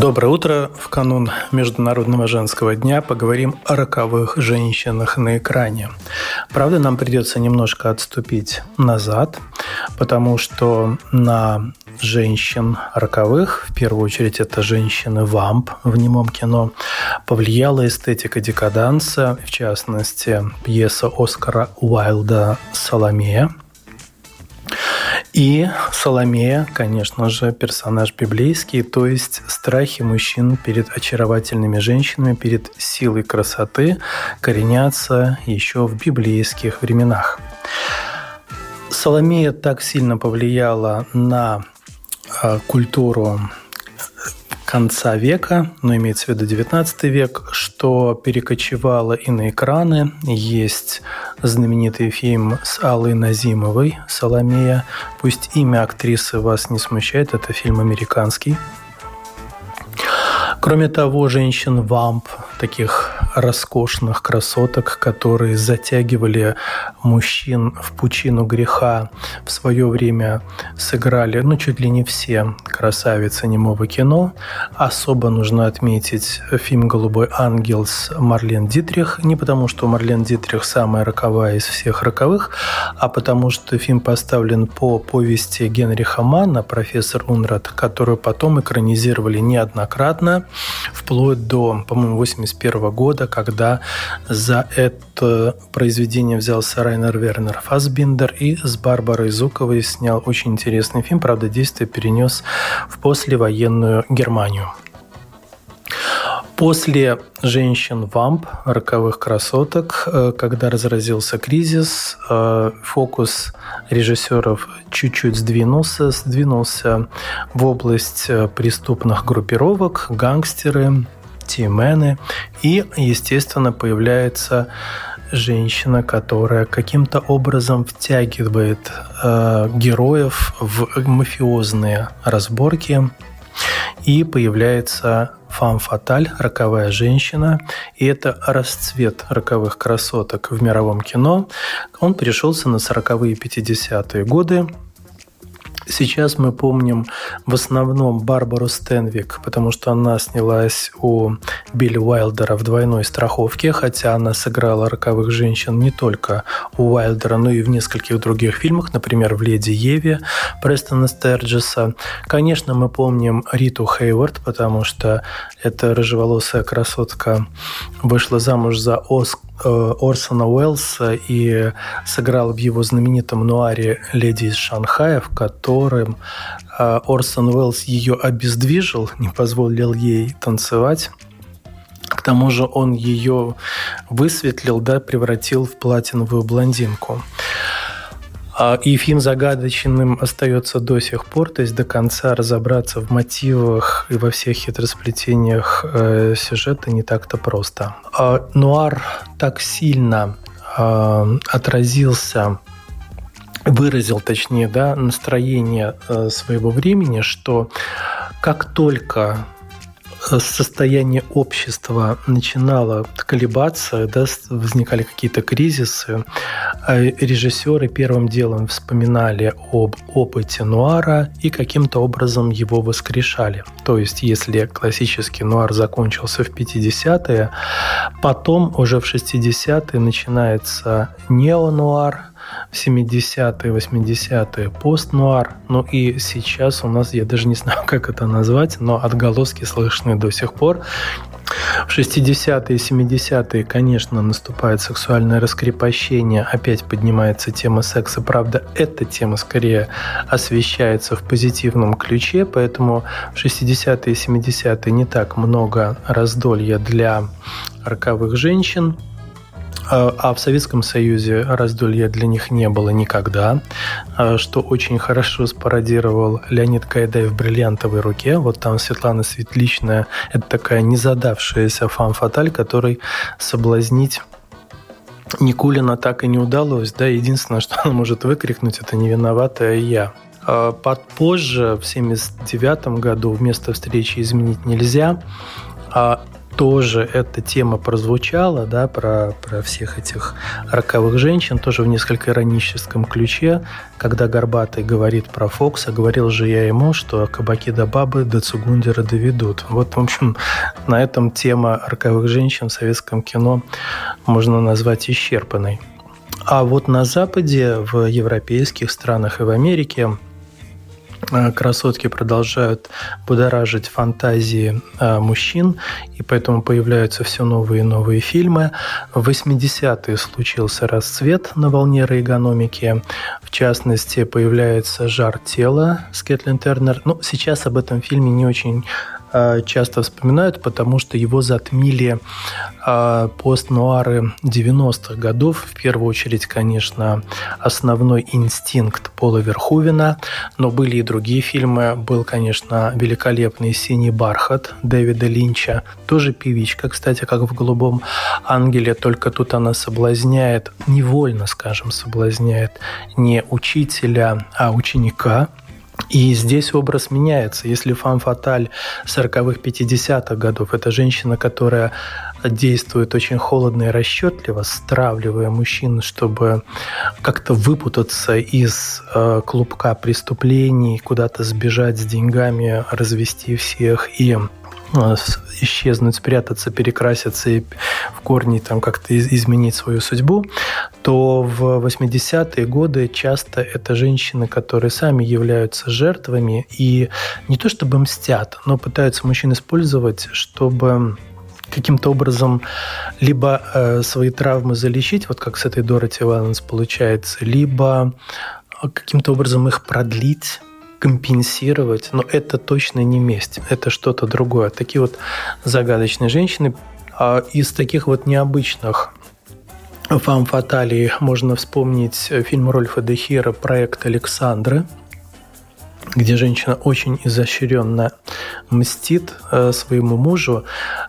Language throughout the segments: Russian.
Доброе утро. В канун Международного женского дня поговорим о роковых женщинах на экране. Правда, нам придется немножко отступить назад, потому что на женщин роковых, в первую очередь это женщины вамп в немом кино, повлияла эстетика декаданса, в частности, пьеса Оскара Уайлда «Соломея», и Соломея, конечно же, персонаж библейский, то есть страхи мужчин перед очаровательными женщинами, перед силой красоты коренятся еще в библейских временах. Соломея так сильно повлияла на а, культуру конца века, но имеется в виду 19 век, что перекочевало и на экраны. Есть знаменитый фильм с Аллой Назимовой «Соломея». Пусть имя актрисы вас не смущает, это фильм американский. Кроме того, женщин-вамп, таких роскошных красоток, которые затягивали мужчин в пучину греха, в свое время сыграли, ну, чуть ли не все красавицы немого кино. Особо нужно отметить фильм «Голубой ангел» с Марлен Дитрих, не потому что Марлен Дитрих самая роковая из всех роковых, а потому что фильм поставлен по повести Генриха Манна «Профессор Унрад», которую потом экранизировали неоднократно вплоть до, по-моему, 81 года, когда за это произведение взялся Райнер Вернер Фасбиндер и с Барбарой Зуковой снял очень интересный фильм. Правда, действие перенес в послевоенную Германию. После женщин-вамп, роковых красоток, э, когда разразился кризис, э, фокус режиссеров чуть-чуть сдвинулся, сдвинулся в область э, преступных группировок, гангстеры, тимены, и, естественно, появляется женщина, которая каким-то образом втягивает э, героев в мафиозные разборки, и появляется фам-фаталь, роковая женщина, и это расцвет роковых красоток в мировом кино. Он пришелся на 40-е и 50-е годы, Сейчас мы помним в основном Барбару Стенвик, потому что она снялась у Билли Уайлдера в двойной страховке, хотя она сыграла роковых женщин не только у Уайлдера, но и в нескольких других фильмах, например, в «Леди Еве» Престона Стерджеса. Конечно, мы помним Риту Хейвард, потому что эта рыжеволосая красотка вышла замуж за Оск Э, Орсона Уэллса и сыграл в его знаменитом нуаре «Леди из Шанхая», в котором э, Орсон Уэллс ее обездвижил, не позволил ей танцевать. К тому же он ее высветлил, да, превратил в платиновую блондинку. А, и фильм загадочным остается до сих пор, то есть до конца разобраться в мотивах и во всех хитросплетениях э, сюжета не так-то просто. А, нуар так сильно э, отразился выразил, точнее, да, настроение э, своего времени, что как только состояние общества начинало колебаться, да, возникали какие-то кризисы, а режиссеры первым делом вспоминали об опыте нуара и каким-то образом его воскрешали. То есть, если классический нуар закончился в 50-е, потом уже в 60-е начинается неонуар, 70-е, 80-е пост-нуар. Ну и сейчас у нас, я даже не знаю, как это назвать, но отголоски слышны до сих пор. В 60-е и 70-е, конечно, наступает сексуальное раскрепощение, опять поднимается тема секса. Правда, эта тема скорее освещается в позитивном ключе, поэтому в 60-е и 70-е не так много раздолья для роковых женщин, а, а в Советском Союзе раздолья для них не было никогда, а, что очень хорошо спародировал Леонид Гайдай в «Бриллиантовой руке». Вот там Светлана Светличная – это такая незадавшаяся фан-фаталь, которой соблазнить Никулина так и не удалось. Да? Единственное, что она может выкрикнуть, это «не виноватая я». А, позже, в 1979 году, вместо встречи изменить нельзя, тоже эта тема прозвучала, да, про, про всех этих роковых женщин, тоже в несколько ироническом ключе, когда Горбатый говорит про Фокса, говорил же я ему, что кабаки до бабы до Цугундера доведут. Вот, в общем, на этом тема роковых женщин в советском кино можно назвать исчерпанной. А вот на Западе, в европейских странах и в Америке красотки продолжают будоражить фантазии э, мужчин, и поэтому появляются все новые и новые фильмы. В 80-е случился расцвет на волне рейгономики. В частности, появляется «Жар тела» с Кэтлин Тернер. Ну, сейчас об этом фильме не очень Э, часто вспоминают, потому что его затмили э, постнуары 90-х годов. В первую очередь, конечно, основной инстинкт Пола Верхувена, но были и другие фильмы. Был, конечно, великолепный «Синий бархат» Дэвида Линча, тоже певичка, кстати, как в «Голубом ангеле», только тут она соблазняет, невольно, скажем, соблазняет не учителя, а ученика – и здесь образ меняется. Если фан фаталь 40-х, 50-х годов – это женщина, которая действует очень холодно и расчетливо, стравливая мужчин, чтобы как-то выпутаться из э, клубка преступлений, куда-то сбежать с деньгами, развести всех и Э, исчезнуть, спрятаться, перекраситься и в корне там как-то изменить свою судьбу, то в 80-е годы часто это женщины, которые сами являются жертвами и не то чтобы мстят, но пытаются мужчин использовать, чтобы каким-то образом либо э, свои травмы залечить, вот как с этой Дороти Валанс получается, либо каким-то образом их продлить, компенсировать, но это точно не месть, это что-то другое. Такие вот загадочные женщины. А из таких вот необычных фам фаталий можно вспомнить фильм Рольфа Дехира «Проект Александры», где женщина очень изощренно мстит э, своему мужу.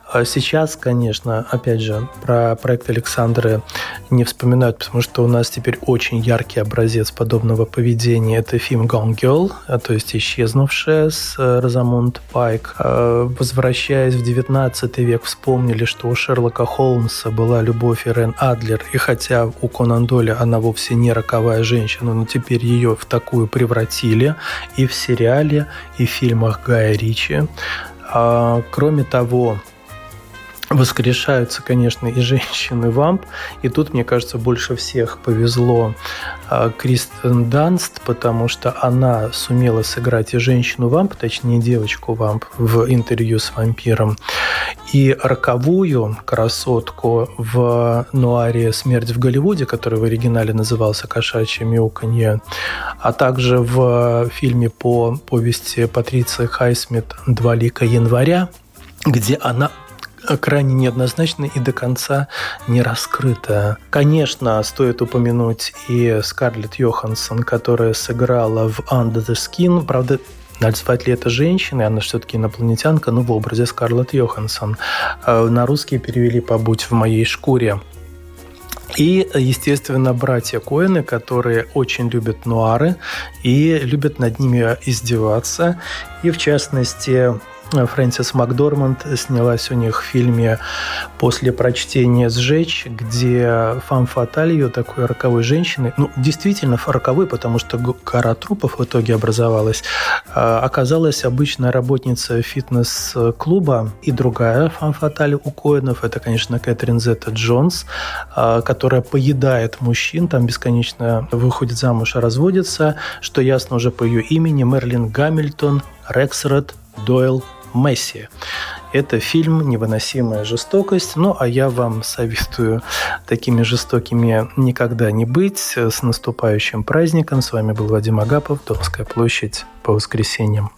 А сейчас, конечно, опять же, про проект Александры не вспоминают, потому что у нас теперь очень яркий образец подобного поведения. Это фильм Gone Girl, а, то есть «Исчезнувшая» с э, Розамунд Пайк. А, возвращаясь в 19 век, вспомнили, что у Шерлока Холмса была любовь Ирен Адлер, и хотя у Конан Доля она вовсе не роковая женщина, но теперь ее в такую превратили и в сериале, и в фильмах Гая Ричи. Кроме того, воскрешаются, конечно, и женщины вамп. И тут, мне кажется, больше всех повезло а, Кристен Данст, потому что она сумела сыграть и женщину вамп, точнее девочку вамп в интервью с вампиром, и роковую красотку в нуаре «Смерть в Голливуде», который в оригинале назывался «Кошачье мяуканье», а также в фильме по повести Патриции Хайсмит «Два лика января», где она крайне неоднозначно и до конца не раскрыто. Конечно, стоит упомянуть и Скарлетт Йоханссон, которая сыграла в Under the Skin. Правда, Назвать ли это женщиной, она все-таки инопланетянка, но в образе Скарлетт Йоханссон. А на русский перевели «Побудь в моей шкуре». И, естественно, братья Коэны, которые очень любят нуары и любят над ними издеваться. И, в частности, Фрэнсис Макдорманд снялась у них в фильме «После прочтения сжечь», где фам фаталь ее такой роковой женщины, ну, действительно роковой, потому что гора трупов в итоге образовалась, а, оказалась обычная работница фитнес-клуба. И другая фам фаталь у Коинов, это, конечно, Кэтрин Зетта Джонс, а, которая поедает мужчин, там бесконечно выходит замуж и разводится, что ясно уже по ее имени, Мерлин Гамильтон, Рексред, Дойл, Месси. Это фильм «Невыносимая жестокость». Ну, а я вам советую такими жестокими никогда не быть. С наступающим праздником. С вами был Вадим Агапов, Домская площадь по воскресеньям.